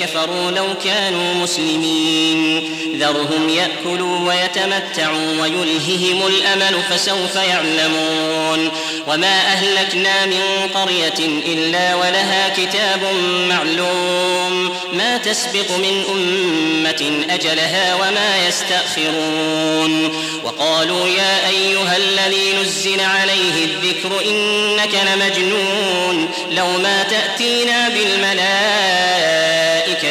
كفروا لو كانوا مسلمين. ذرهم يأكلوا ويتمتعوا ويلههم الأمل فسوف يعلمون. وما أهلكنا من قرية إلا ولها كتاب معلوم. ما تسبق من أمة أجلها وما يستأخرون. وقالوا يا أيها الذي نزل عليه الذكر إنك لمجنون. لو ما تأتينا بالملائكة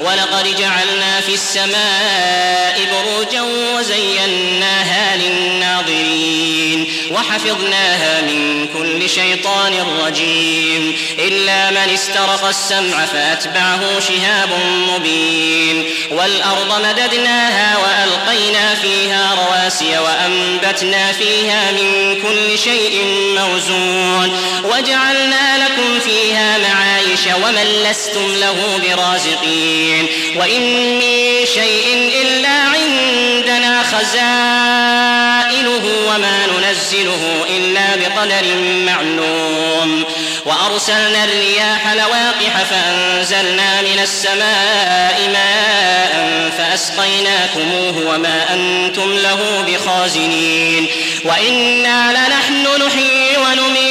ولقد جعلنا في السماء بروجا وزيناها للناظرين. وحفظناها من كل شيطان رجيم. إلا من استرق السمع فأتبعه شهاب مبين. والأرض مددناها وألقينا فيها رواسي وأنبتنا فيها من كل شيء موزون. وجعلنا لكم فيها معايش ومن لستم له برازقين. وإن من شيء إلا عندنا خزائنه وما ننزله إلا بقدر معلوم. وأرسلنا الرياح لواقح فأنزلنا من السماء ماء فأسقيناكموه وما أنتم له بخازنين. وإنا لنحن نحيي ونميت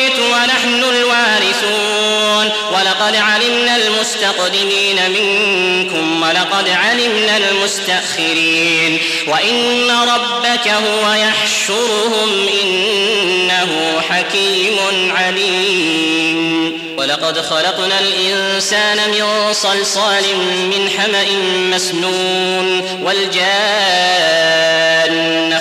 ولقد علمنا المستقدمين منكم ولقد علمنا المستأخرين. وإن ربك هو يحشرهم إنه حكيم عليم. ولقد خلقنا الإنسان من صلصال من حمأ مسنون. والجان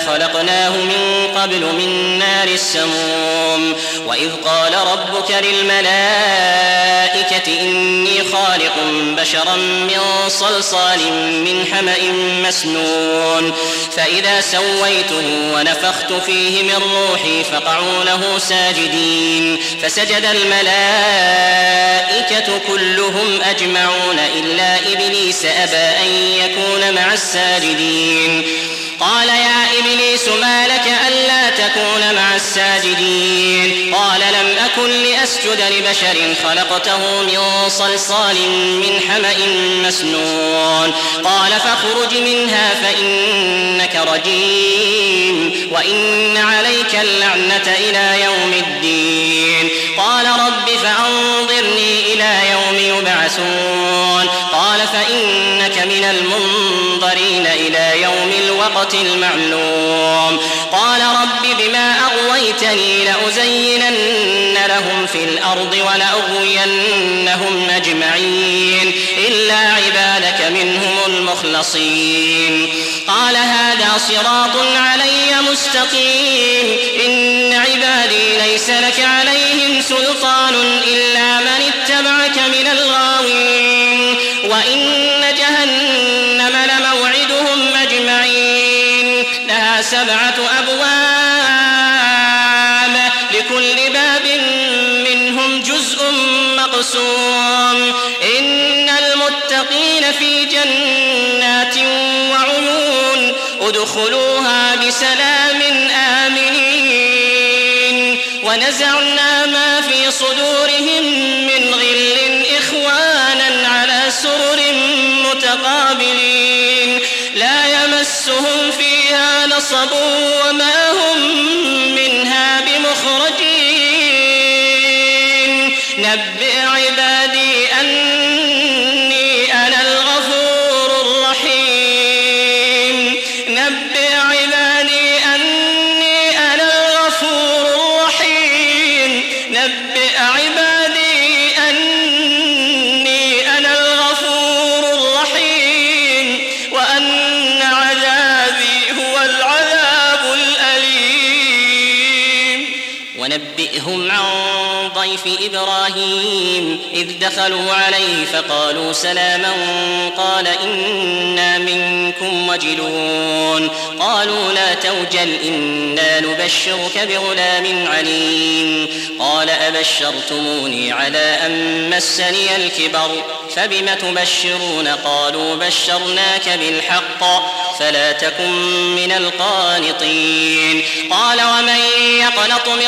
خلقناه من قبل من نار السموم. وإذ قال ربك للملائكة إني خالق بشرا من صلصال من حمأ مسنون. فإذا سويته ونفخت فيه من روحي فقعوا له ساجدين. فسجد الملائكة كلهم أجمعون إلا إبليس أبى أن يكون مع الساجدين. قال يا إبليس ما لك ألا تكون مع الساجدين؟ قال لم أكن لأسجد لبشر خلقته من صلصال من حمأ مسنون. قال فاخرج منها فإنك رجيم وإن عليك اللعنة إلى يوم الدين. قال رب فأنظرني إلى يوم يبعثون. قال فإنك من المنظرين إلى يوم الوقت المعلوم. قال رب بما أغويتني لأزينن لهم في الأرض ولأغوينهم أجمعين. إلا عبادك منهم المخلصين. قال هذا صراط علي مستقيم. إن عبادي ليس لك عليهم سلطان إلا من اتبعك من الغاوين. وإن جهنم لموعدهم أجمعين. لها سبعة أبواب لكل باب منهم جزء مقسوم. إن المتقين في جنات وعيون ادخلوها بسلام آمنين. ونزعنا ما في صدورهم يمسهم فيها نصب وما هم منها بمخرجين. نبئ عبادي أني أنا الغفور الرحيم. نبئ عبادي ونبئهم عن ضيف إبراهيم إذ دخلوا عليه فقالوا سلاما قال إنا منكم وجلون قالوا لا توجل إنا نبشرك بغلام عليم قال أبشرتموني على أن مسني الكبر فبم تبشرون قالوا بشرناك بالحق فلا تكن من القانطين قال ومن يقنط من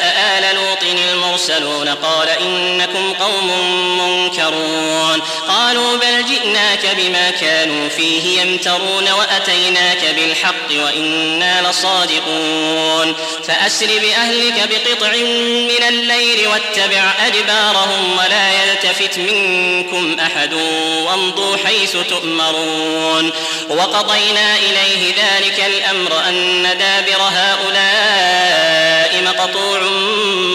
لوط المرسلون قال إنكم قوم منكرون. قالوا بل جئناك بما كانوا فيه يمترون وأتيناك بالحق وإنا لصادقون. فأسر بأهلك بقطع من الليل واتبع أدبارهم ولا يلتفت منكم أحد وامضوا حيث تؤمرون. وقضينا إليه ذلك الأمر أن دابر هؤلاء مقطوع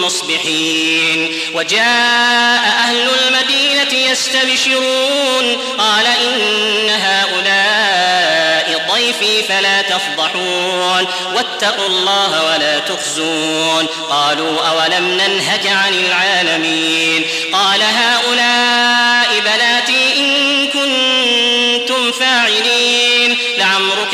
مصبحين. وجاء أهل المدينة يستبشرون. قال إن هؤلاء ضيفي فلا تفضحون. واتقوا الله ولا تخزون. قالوا أولم ننهك عن العالمين. قال هؤلاء بناتي إن كنتم فاعلين. لعمرك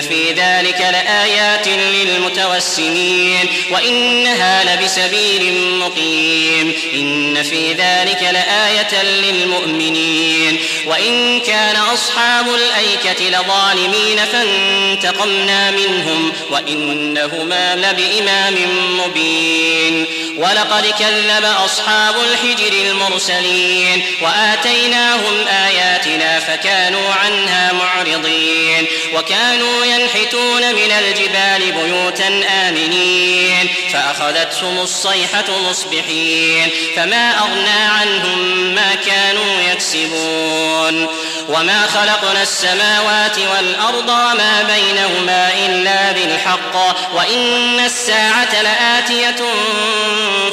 في ذلك لآيات للمتوسمين وإنها لبسبيل مقيم إن في ذلك لآية للمؤمنين وإن كان أصحاب الأيكة لظالمين فانتقمنا منهم وإنهما لبإمام مبين ولقد كذب أصحاب الحجر المرسلين وآتيناهم آياتنا فكانوا عنها معرضين وكانوا ينحتون من الجبال بيوتا آمنين فأخذتهم الصيحة مصبحين فما أغنى عنهم ما كانوا يكسبون. وما خلقنا السماوات والأرض وما بينهما إلا بالحق وإن الساعة لآتية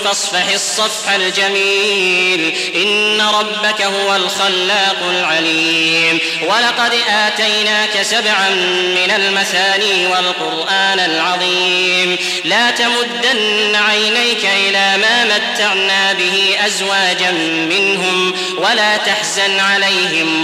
فاصفح الصفح الجميل إن ربك هو الخلاق العليم ولقد آتيناك سبعا من المثاني والقرآن العظيم لا تمدن عينيك إلى ما متعنا به أزواجا منهم ولا تحزن عليهم